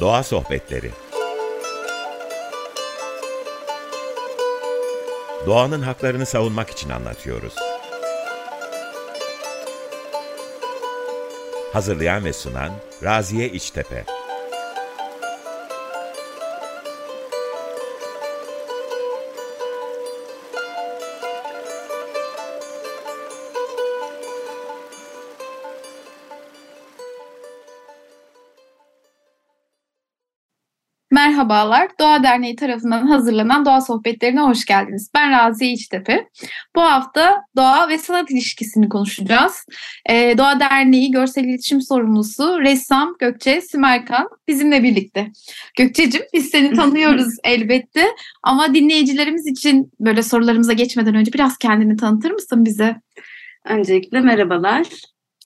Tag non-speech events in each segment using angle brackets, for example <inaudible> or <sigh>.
Doğa Sohbetleri Doğanın haklarını savunmak için anlatıyoruz. Hazırlayan ve sunan Raziye İçtepe Merhabalar, Doğa Derneği tarafından hazırlanan Doğa Sohbetlerine hoş geldiniz. Ben Raziye İçtepe. Bu hafta doğa ve sanat ilişkisini konuşacağız. Ee, doğa Derneği Görsel İletişim Sorumlusu ressam Gökçe Sümerkan bizimle birlikte. Gökçe'cim biz seni <laughs> tanıyoruz elbette ama dinleyicilerimiz için böyle sorularımıza geçmeden önce biraz kendini tanıtır mısın bize? Öncelikle merhabalar.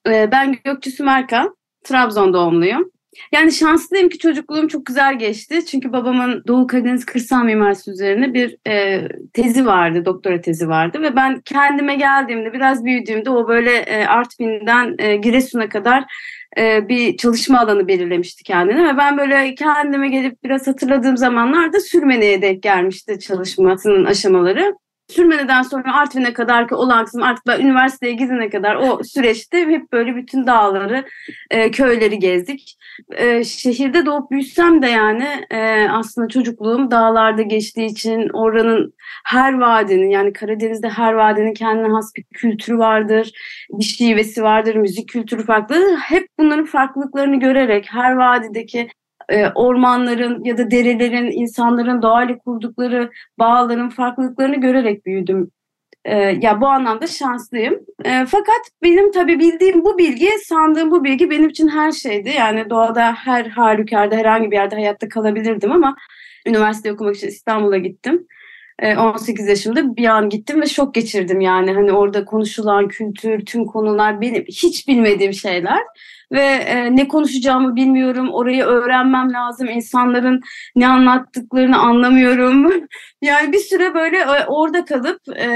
Ee, ben Gökçe Sümerkan, Trabzon doğumluyum. Yani şanslıyım ki çocukluğum çok güzel geçti. Çünkü babamın Doğu Karadeniz kırsal mimarisi üzerine bir e, tezi vardı, doktora tezi vardı. Ve ben kendime geldiğimde, biraz büyüdüğümde o böyle e, Artvin'den e, Giresun'a kadar e, bir çalışma alanı belirlemişti kendine. Ve ben böyle kendime gelip biraz hatırladığım zamanlarda Sürmene'ye denk gelmişti çalışmasının aşamaları. Sürmene'den sonra Artvin'e kadar ki olan kısım artık ben üniversiteye gidene kadar o süreçte hep böyle bütün dağları, e, köyleri gezdik. E, şehirde doğup büyüsem de yani e, aslında çocukluğum dağlarda geçtiği için oranın her vadinin yani Karadeniz'de her vadinin kendine has bir kültürü vardır, bir şivesi vardır, müzik kültürü farklı. Hep bunların farklılıklarını görerek her vadideki e, ormanların ya da derelerin, insanların doğayla kurdukları bağların farklılıklarını görerek büyüdüm. E, ya bu anlamda şanslıyım. E, fakat benim tabii bildiğim bu bilgi, sandığım bu bilgi benim için her şeydi. Yani doğada her halükarda herhangi bir yerde hayatta kalabilirdim ama üniversite okumak için İstanbul'a gittim. 18 yaşımda bir an gittim ve şok geçirdim yani hani orada konuşulan kültür, tüm konular benim hiç bilmediğim şeyler ve e, ne konuşacağımı bilmiyorum. Orayı öğrenmem lazım. İnsanların ne anlattıklarını anlamıyorum. <laughs> yani bir süre böyle e, orada kalıp e,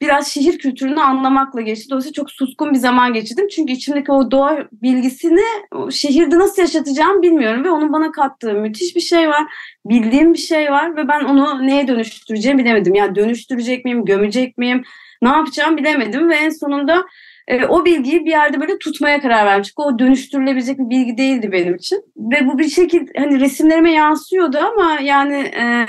biraz şehir kültürünü anlamakla geçti. Dolayısıyla çok suskun bir zaman geçirdim. Çünkü içimdeki o doğa bilgisini şehirde nasıl yaşatacağım bilmiyorum. Ve onun bana kattığı müthiş bir şey var. Bildiğim bir şey var ve ben onu neye dönüştüreceğimi bilemedim. Yani dönüştürecek miyim, gömecek miyim, ne yapacağım bilemedim. Ve en sonunda e, o bilgiyi bir yerde böyle tutmaya karar vermiş. O dönüştürülebilecek bir bilgi değildi benim için. Ve bu bir şekilde hani resimlerime yansıyordu ama yani e,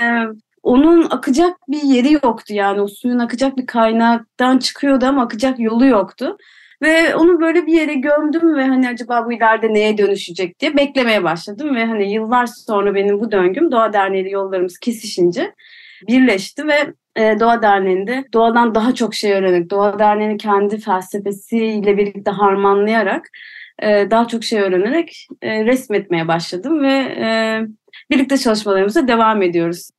onun akacak bir yeri yoktu yani o suyun akacak bir kaynaktan çıkıyordu ama akacak yolu yoktu. Ve onu böyle bir yere gömdüm ve hani acaba bu ileride neye dönüşecek diye beklemeye başladım. Ve hani yıllar sonra benim bu döngüm Doğa Derneği yollarımız kesişince birleşti ve e, Doğa Derneği'nde doğadan daha çok şey öğrenip, Doğa Derneği'nin kendi felsefesiyle birlikte harmanlayarak e, daha çok şey öğrenerek e, resmetmeye başladım ve birlikte çalışmalarımıza devam ediyoruz.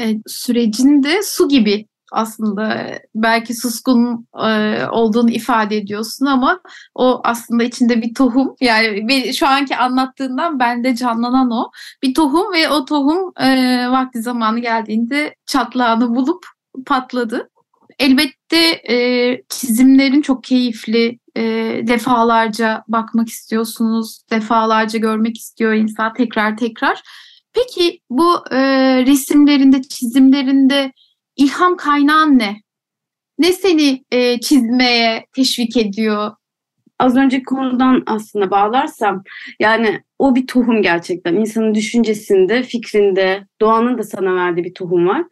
E, sürecinde su gibi aslında belki suskun e, olduğunu ifade ediyorsun ama o aslında içinde bir tohum yani şu anki anlattığından bende canlanan o bir tohum ve o tohum e, vakti zamanı geldiğinde çatlağını bulup patladı. Elbette e, çizimlerin çok keyifli. E, defalarca bakmak istiyorsunuz, defalarca görmek istiyor insan tekrar tekrar. Peki bu e, resimlerinde, çizimlerinde ilham kaynağın ne? Ne seni e, çizmeye teşvik ediyor? Az önceki konudan aslında bağlarsam yani o bir tohum gerçekten. insanın düşüncesinde, fikrinde, doğanın da sana verdiği bir tohum var.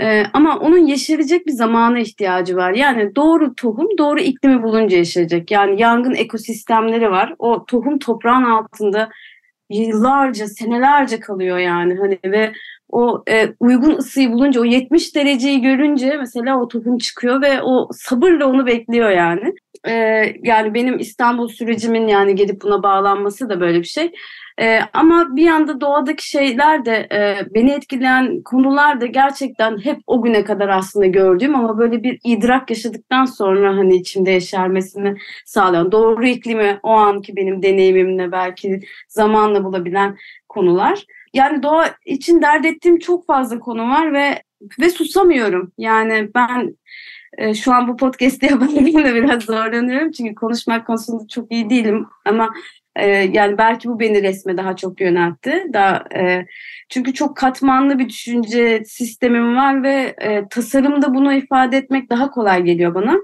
Ee, ama onun yeşerecek bir zamana ihtiyacı var. Yani doğru tohum doğru iklimi bulunca yeşerecek. Yani yangın ekosistemleri var. O tohum toprağın altında yıllarca, senelerce kalıyor yani. Hani ve o e, uygun ısıyı bulunca, o 70 dereceyi görünce mesela o tohum çıkıyor ve o sabırla onu bekliyor yani. E, yani benim İstanbul sürecimin yani gelip buna bağlanması da böyle bir şey. E, ama bir yanda doğadaki şeyler de e, beni etkileyen konular da gerçekten hep o güne kadar aslında gördüğüm ama böyle bir idrak yaşadıktan sonra hani içimde yeşermesini sağlayan doğru iklimi o anki benim deneyimimle belki zamanla bulabilen konular. Yani doğa için dert ettiğim çok fazla konu var ve ve susamıyorum. Yani ben e, şu an bu podcast'i <laughs> yaparken de biraz zorlanıyorum çünkü konuşmak konusunda çok iyi değilim ama E, yani belki bu beni resme daha çok yöneltti. Daha, e, çünkü çok katmanlı bir düşünce sistemim var ve e, tasarımda bunu ifade etmek daha kolay geliyor bana.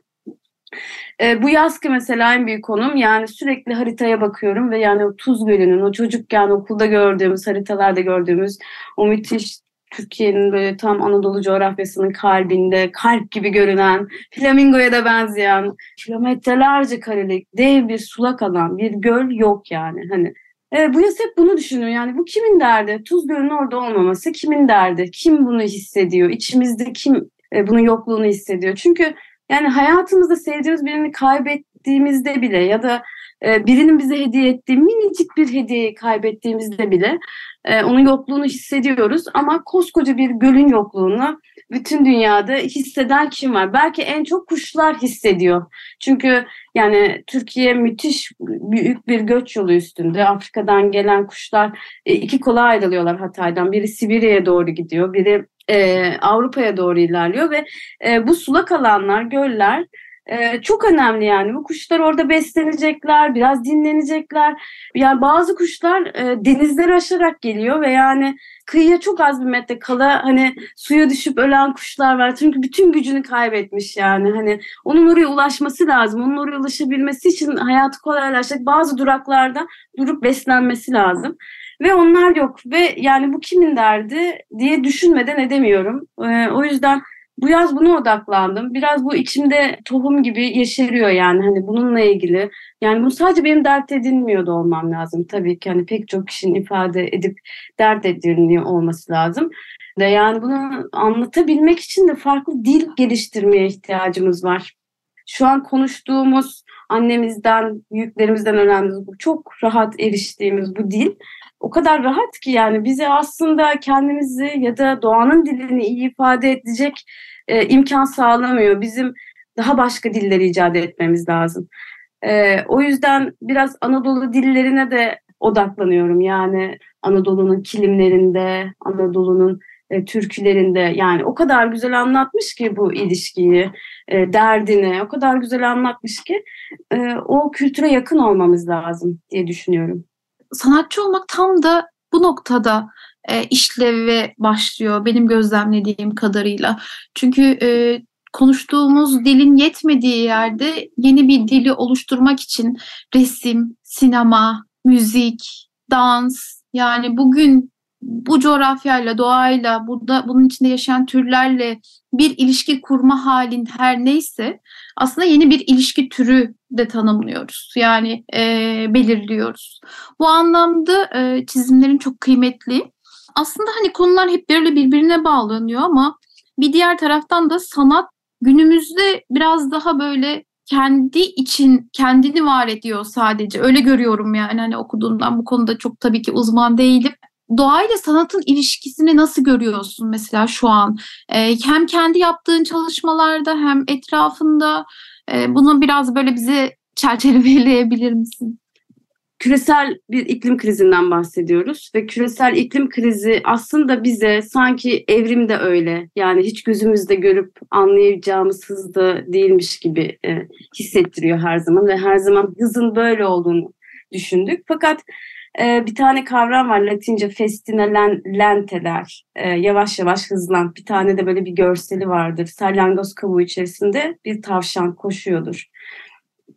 E, bu yazkı mesela en büyük konum yani sürekli haritaya bakıyorum ve yani o Tuz Gölü'nün o çocukken okulda gördüğümüz haritalarda gördüğümüz o müthiş Türkiye'nin böyle tam Anadolu coğrafyasının kalbinde kalp gibi görünen flamingoya da benzeyen kilometrelerce karelik dev bir sulak alan bir göl yok yani. Hani e, bu yaz hep bunu düşünüyor yani bu kimin derdi? Tuz Gölü'nün orada olmaması kimin derdi? Kim bunu hissediyor? İçimizde kim e, bunun yokluğunu hissediyor? Çünkü yani hayatımızda sevdiğimiz birini kaybettiğimizde bile ya da e, birinin bize hediye ettiği minicik bir hediyeyi kaybettiğimizde bile e, onun yokluğunu hissediyoruz. Ama koskoca bir gölün yokluğunu bütün dünyada hisseden kim var? Belki en çok kuşlar hissediyor. Çünkü yani Türkiye müthiş büyük bir göç yolu üstünde. Afrika'dan gelen kuşlar e, iki kola ayrılıyorlar Hatay'dan. Biri Sibirya'ya doğru gidiyor, biri e, Avrupa'ya doğru ilerliyor ve e, bu sulak alanlar, göller e, çok önemli yani. Bu kuşlar orada beslenecekler, biraz dinlenecekler. Yani bazı kuşlar e, denizleri aşarak geliyor ve yani kıyıya çok az bir metre kala hani suya düşüp ölen kuşlar var. Çünkü bütün gücünü kaybetmiş yani. Hani onun oraya ulaşması lazım. Onun oraya ulaşabilmesi için hayatı kolaylaşacak bazı duraklarda durup beslenmesi lazım. Ve onlar yok ve yani bu kimin derdi diye düşünmeden edemiyorum. Ee, o yüzden bu yaz buna odaklandım. Biraz bu içimde tohum gibi yeşeriyor yani hani bununla ilgili. Yani bu sadece benim dert edinmiyor da olmam lazım. Tabii ki hani pek çok kişinin ifade edip dert edinliyor olması lazım. De yani bunu anlatabilmek için de farklı dil geliştirmeye ihtiyacımız var. Şu an konuştuğumuz annemizden, büyüklerimizden öğrendiğimiz bu çok rahat eriştiğimiz bu dil o kadar rahat ki yani bize aslında kendimizi ya da doğanın dilini iyi ifade edecek e, imkan sağlamıyor. Bizim daha başka dilleri icat etmemiz lazım. E, o yüzden biraz Anadolu dillerine de odaklanıyorum. Yani Anadolu'nun kilimlerinde, Anadolu'nun e, türkülerinde yani o kadar güzel anlatmış ki bu ilişkiyi, e, derdini o kadar güzel anlatmış ki e, o kültüre yakın olmamız lazım diye düşünüyorum sanatçı olmak tam da bu noktada e, işleve başlıyor benim gözlemlediğim kadarıyla. Çünkü e, konuştuğumuz dilin yetmediği yerde yeni bir dili oluşturmak için resim, sinema, müzik, dans yani bugün bu coğrafyayla, doğayla, burada bunun içinde yaşayan türlerle bir ilişki kurma halin her neyse aslında yeni bir ilişki türü de tanımlıyoruz. Yani e, belirliyoruz. Bu anlamda e, çizimlerin çok kıymetli. Aslında hani konular hep böyle birbirine bağlanıyor ama bir diğer taraftan da sanat günümüzde biraz daha böyle kendi için kendini var ediyor sadece. Öyle görüyorum yani hani okuduğumdan bu konuda çok tabii ki uzman değilim doğayla sanatın ilişkisini nasıl görüyorsun mesela şu an? E, hem kendi yaptığın çalışmalarda hem etrafında e, bunu biraz böyle bize çerçeveleyebilir misin? Küresel bir iklim krizinden bahsediyoruz ve küresel iklim krizi aslında bize sanki evrimde öyle yani hiç gözümüzde görüp anlayacağımız hızda değilmiş gibi e, hissettiriyor her zaman ve her zaman hızın böyle olduğunu düşündük. Fakat e, bir tane kavram var Latince festina lenteler. E, yavaş yavaş hızlan. Bir tane de böyle bir görseli vardır. Salyangoz kabuğu içerisinde bir tavşan koşuyordur.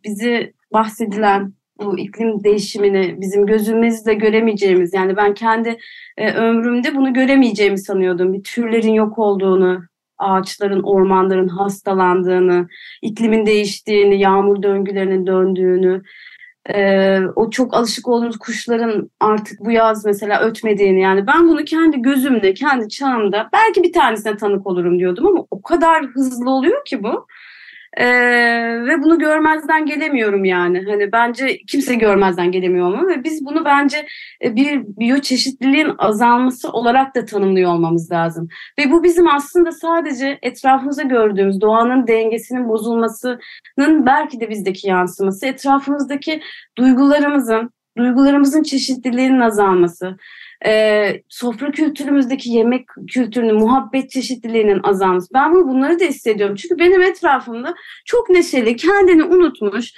Bizi bahsedilen bu iklim değişimini bizim gözümüzle göremeyeceğimiz yani ben kendi e, ömrümde bunu göremeyeceğimi sanıyordum. Bir türlerin yok olduğunu, ağaçların, ormanların hastalandığını, iklimin değiştiğini, yağmur döngülerinin döndüğünü, e, o çok alışık olduğumuz kuşların artık bu yaz mesela ötmediğini yani ben bunu kendi gözümde, kendi çağımda belki bir tanesine tanık olurum diyordum ama o kadar hızlı oluyor ki bu. Ee, ve bunu görmezden gelemiyorum yani. Hani bence kimse görmezden gelemiyor ama ve biz bunu bence e, bir biyoçeşitliliğin azalması olarak da tanımlıyor olmamız lazım. Ve bu bizim aslında sadece etrafımızda gördüğümüz doğanın dengesinin bozulmasının belki de bizdeki yansıması, etrafımızdaki duygularımızın, duygularımızın çeşitliliğinin azalması, e, sofra kültürümüzdeki yemek kültürünün, muhabbet çeşitliliğinin azalması. Ben bunu bunları da hissediyorum. Çünkü benim etrafımda çok neşeli, kendini unutmuş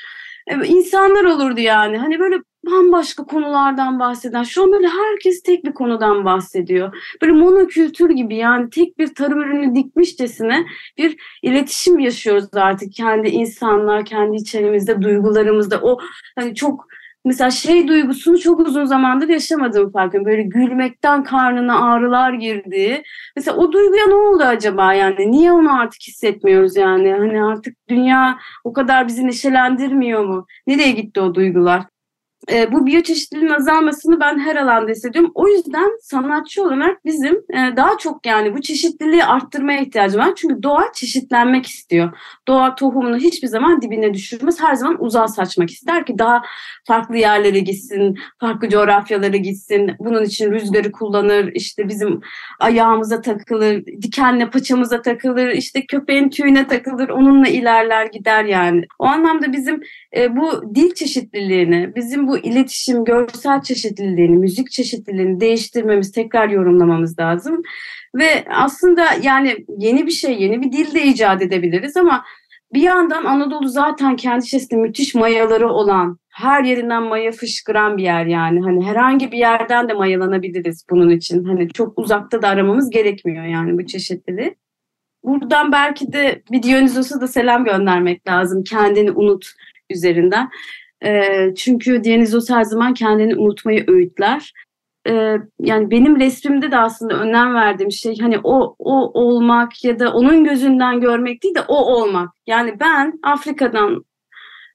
e, insanlar olurdu yani. Hani böyle bambaşka konulardan bahseden. Şu an böyle herkes tek bir konudan bahsediyor. Böyle monokültür gibi yani tek bir tarım ürünü dikmişçesine bir iletişim yaşıyoruz artık kendi insanlar, kendi içerimizde, duygularımızda. O hani çok mesela şey duygusunu çok uzun zamandır yaşamadığım farkındayım. Böyle gülmekten karnına ağrılar girdiği. Mesela o duyguya ne oldu acaba yani? Niye onu artık hissetmiyoruz yani? Hani artık dünya o kadar bizi neşelendirmiyor mu? Nereye gitti o duygular? E, bu biyoçeşitliliğin azalmasını ben her alanda hissediyorum. O yüzden sanatçı olarak bizim e, daha çok yani bu çeşitliliği arttırmaya ihtiyacım var. Çünkü doğa çeşitlenmek istiyor. Doğa tohumunu hiçbir zaman dibine düşürmez. Her zaman uzağa saçmak ister ki daha farklı yerlere gitsin, farklı coğrafyalara gitsin. Bunun için rüzgarı kullanır, işte bizim ayağımıza takılır, dikenle paçamıza takılır, işte köpeğin tüyüne takılır, onunla ilerler gider yani. O anlamda bizim e, bu dil çeşitliliğini, bizim bu iletişim, görsel çeşitliliğini, müzik çeşitliliğini değiştirmemiz, tekrar yorumlamamız lazım. Ve aslında yani yeni bir şey, yeni bir dil de icat edebiliriz ama bir yandan Anadolu zaten kendi içerisinde müthiş mayaları olan, her yerinden maya fışkıran bir yer yani. Hani herhangi bir yerden de mayalanabiliriz bunun için. Hani çok uzakta da aramamız gerekmiyor yani bu çeşitliliği. Buradan belki de bir Dionysos'a da selam göndermek lazım. Kendini unut üzerinden. Çünkü Dionysos her zaman kendini unutmayı öğütler. E, yani benim resmimde de aslında önem verdiğim şey hani o, o olmak ya da onun gözünden görmek değil de o olmak. Yani ben Afrika'dan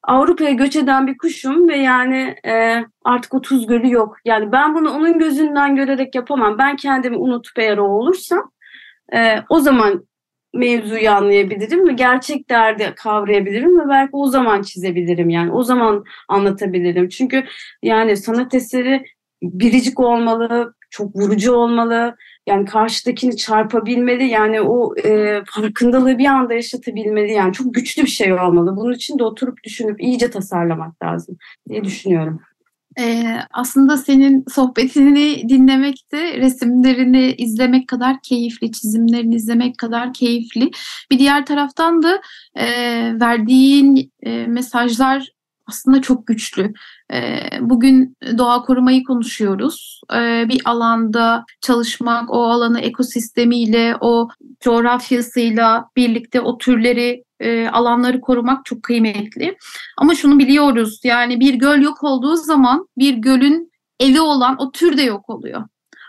Avrupa'ya göç eden bir kuşum ve yani e, artık o tuz gölü yok. Yani ben bunu onun gözünden görerek yapamam. Ben kendimi unutup eğer o olursam e, o zaman mevzuyu anlayabilirim ve gerçek derdi kavrayabilirim ve belki o zaman çizebilirim yani o zaman anlatabilirim. Çünkü yani sanat eseri biricik olmalı, çok vurucu olmalı. Yani karşıdakini çarpabilmeli. Yani o e, farkındalığı bir anda yaşatabilmeli. Yani çok güçlü bir şey olmalı. Bunun için de oturup düşünüp iyice tasarlamak lazım diye düşünüyorum. Ee, aslında senin sohbetini dinlemek de resimlerini izlemek kadar keyifli, çizimlerini izlemek kadar keyifli. Bir diğer taraftan da e, verdiğin e, mesajlar aslında çok güçlü. Bugün doğa korumayı konuşuyoruz. Bir alanda çalışmak, o alanı ekosistemiyle, o coğrafyasıyla birlikte o türleri, alanları korumak çok kıymetli. Ama şunu biliyoruz, yani bir göl yok olduğu zaman bir gölün evi olan o tür de yok oluyor.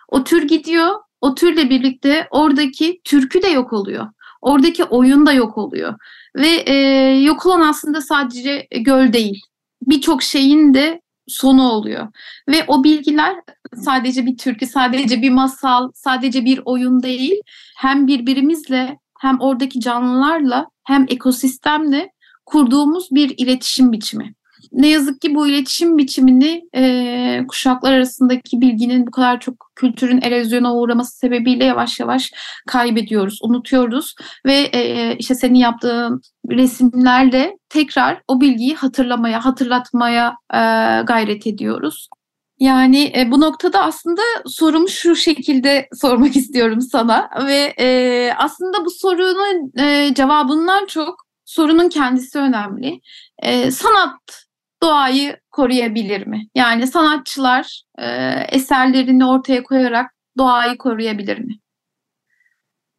O tür gidiyor, o türle birlikte oradaki türkü de yok oluyor. Oradaki oyun da yok oluyor. Ve e, yok olan aslında sadece göl değil birçok şeyin de sonu oluyor. Ve o bilgiler sadece bir türkü, sadece bir masal, sadece bir oyun değil. Hem birbirimizle hem oradaki canlılarla hem ekosistemle kurduğumuz bir iletişim biçimi ne yazık ki bu iletişim biçimini e, kuşaklar arasındaki bilginin bu kadar çok kültürün erozyona uğraması sebebiyle yavaş yavaş kaybediyoruz, unutuyoruz ve e, işte senin yaptığın resimlerle tekrar o bilgiyi hatırlamaya, hatırlatmaya e, gayret ediyoruz. Yani e, bu noktada aslında sorumu şu şekilde <laughs> sormak istiyorum sana ve e, aslında bu sorunun e, cevabından çok sorunun kendisi önemli. E, sanat doğayı koruyabilir mi? Yani sanatçılar e, eserlerini ortaya koyarak doğayı koruyabilir mi?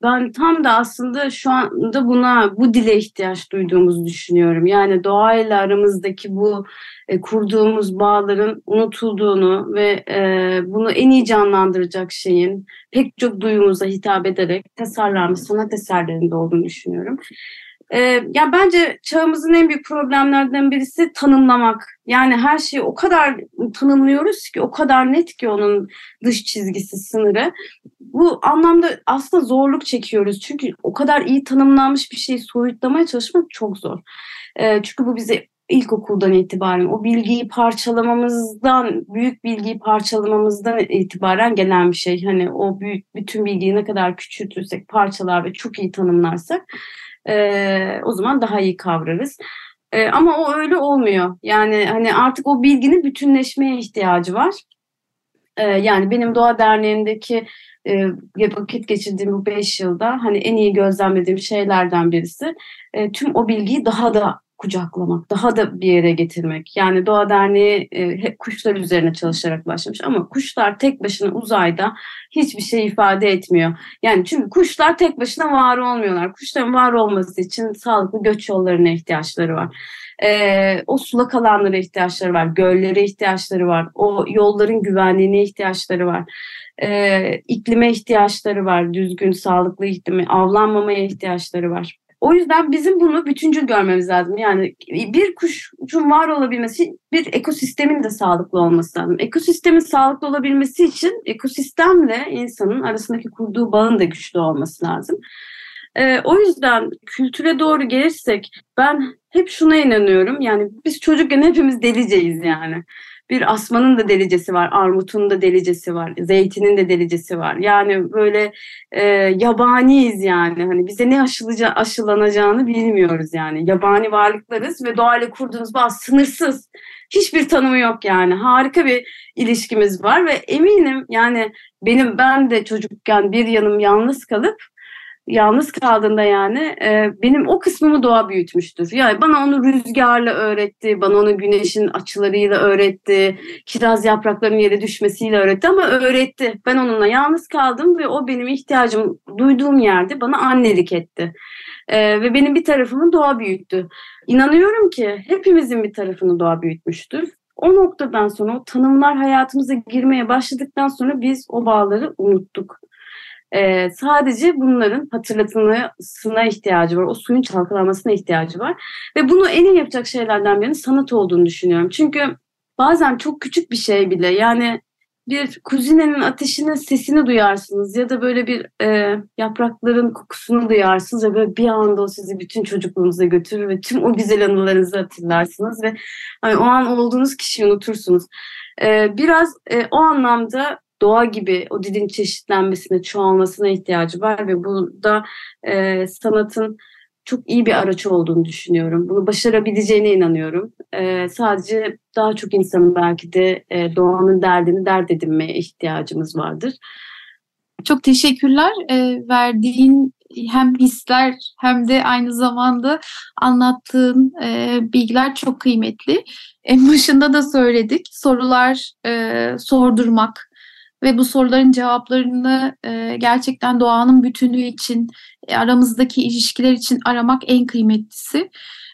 Ben tam da aslında şu anda buna, bu dile ihtiyaç duyduğumuzu düşünüyorum. Yani doğayla aramızdaki bu e, kurduğumuz bağların unutulduğunu ve e, bunu en iyi canlandıracak şeyin pek çok duyumuza hitap ederek tasarlanmış sanat eserlerinde olduğunu düşünüyorum. Ee, ya bence çağımızın en büyük problemlerden birisi tanımlamak. Yani her şeyi o kadar tanımlıyoruz ki, o kadar net ki onun dış çizgisi, sınırı. Bu anlamda aslında zorluk çekiyoruz. Çünkü o kadar iyi tanımlanmış bir şeyi soyutlamaya çalışmak çok zor. Ee, çünkü bu bize ilkokuldan itibaren o bilgiyi parçalamamızdan, büyük bilgiyi parçalamamızdan itibaren gelen bir şey. Hani o büyük bütün bilgiyi ne kadar küçültürsek, parçalar ve çok iyi tanımlarsak e, o zaman daha iyi kavrarız. E, ama o öyle olmuyor. Yani hani artık o bilginin bütünleşmeye ihtiyacı var. E, yani benim Doğa Derneği'ndeki e, vakit geçirdiğim bu beş yılda hani en iyi gözlemlediğim şeylerden birisi e, tüm o bilgiyi daha da kucaklamak, daha da bir yere getirmek. Yani Doğa Derneği e, kuşlar üzerine çalışarak başlamış ama kuşlar tek başına uzayda hiçbir şey ifade etmiyor. Yani çünkü kuşlar tek başına var olmuyorlar. Kuşların var olması için sağlıklı göç yollarına ihtiyaçları var. E, o sulak alanlara ihtiyaçları var, göllere ihtiyaçları var, o yolların güvenliğine ihtiyaçları var e, iklime ihtiyaçları var, düzgün, sağlıklı iklimi, avlanmamaya ihtiyaçları var. O yüzden bizim bunu bütüncül görmemiz lazım. Yani bir kuşun var olabilmesi bir ekosistemin de sağlıklı olması lazım. Ekosistemin sağlıklı olabilmesi için ekosistemle insanın arasındaki kurduğu bağın da güçlü olması lazım. Ee, o yüzden kültüre doğru gelirsek ben hep şuna inanıyorum. Yani biz çocukken hepimiz deliceyiz yani bir asmanın da delicesi var, armutun da delicesi var, zeytinin de delicesi var. Yani böyle e, yabaniyiz yani. Hani bize ne aşılaca, aşılanacağını bilmiyoruz yani. Yabani varlıklarız ve doğayla kurduğumuz bağ sınırsız. Hiçbir tanımı yok yani. Harika bir ilişkimiz var ve eminim yani benim ben de çocukken bir yanım yalnız kalıp yalnız kaldığında yani e, benim o kısmımı doğa büyütmüştür. Yani bana onu rüzgarla öğretti, bana onu güneşin açılarıyla öğretti, kiraz yapraklarının yere düşmesiyle öğretti ama öğretti. Ben onunla yalnız kaldım ve o benim ihtiyacım duyduğum yerde bana annelik etti. E, ve benim bir tarafımı doğa büyüttü. İnanıyorum ki hepimizin bir tarafını doğa büyütmüştür. O noktadan sonra o tanımlar hayatımıza girmeye başladıktan sonra biz o bağları unuttuk. Ee, sadece bunların hatırlatılmasına ihtiyacı var. O suyun çalkalanmasına ihtiyacı var. Ve bunu en iyi yapacak şeylerden birinin sanat olduğunu düşünüyorum. Çünkü bazen çok küçük bir şey bile yani bir kuzinenin ateşinin sesini duyarsınız ya da böyle bir e, yaprakların kokusunu duyarsınız ve böyle bir anda o sizi bütün çocukluğunuza götürür ve tüm o güzel anılarınızı hatırlarsınız ve hani o an olduğunuz kişiyi unutursunuz. E, biraz e, o anlamda doğa gibi o dilin çeşitlenmesine, çoğalmasına ihtiyacı var ve burada e, sanatın çok iyi bir araç olduğunu düşünüyorum. Bunu başarabileceğine inanıyorum. E, sadece daha çok insanın belki de e, doğanın derdini dert edinmeye ihtiyacımız vardır. Çok teşekkürler. E, verdiğin hem hisler hem de aynı zamanda anlattığın e, bilgiler çok kıymetli. En başında da söyledik. Sorular e, sordurmak, ve bu soruların cevaplarını e, gerçekten doğanın bütünlüğü için, e, aramızdaki ilişkiler için aramak en kıymetlisi.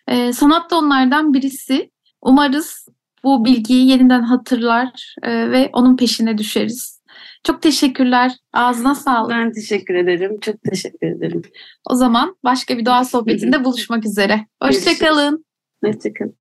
E, sanat da onlardan birisi. Umarız bu bilgiyi yeniden hatırlar e, ve onun peşine düşeriz. Çok teşekkürler. Ağzına sağlık. Ben teşekkür ederim. Çok teşekkür ederim. O zaman başka bir doğa sohbetinde buluşmak üzere. Hoşçakalın. Hoşçakalın.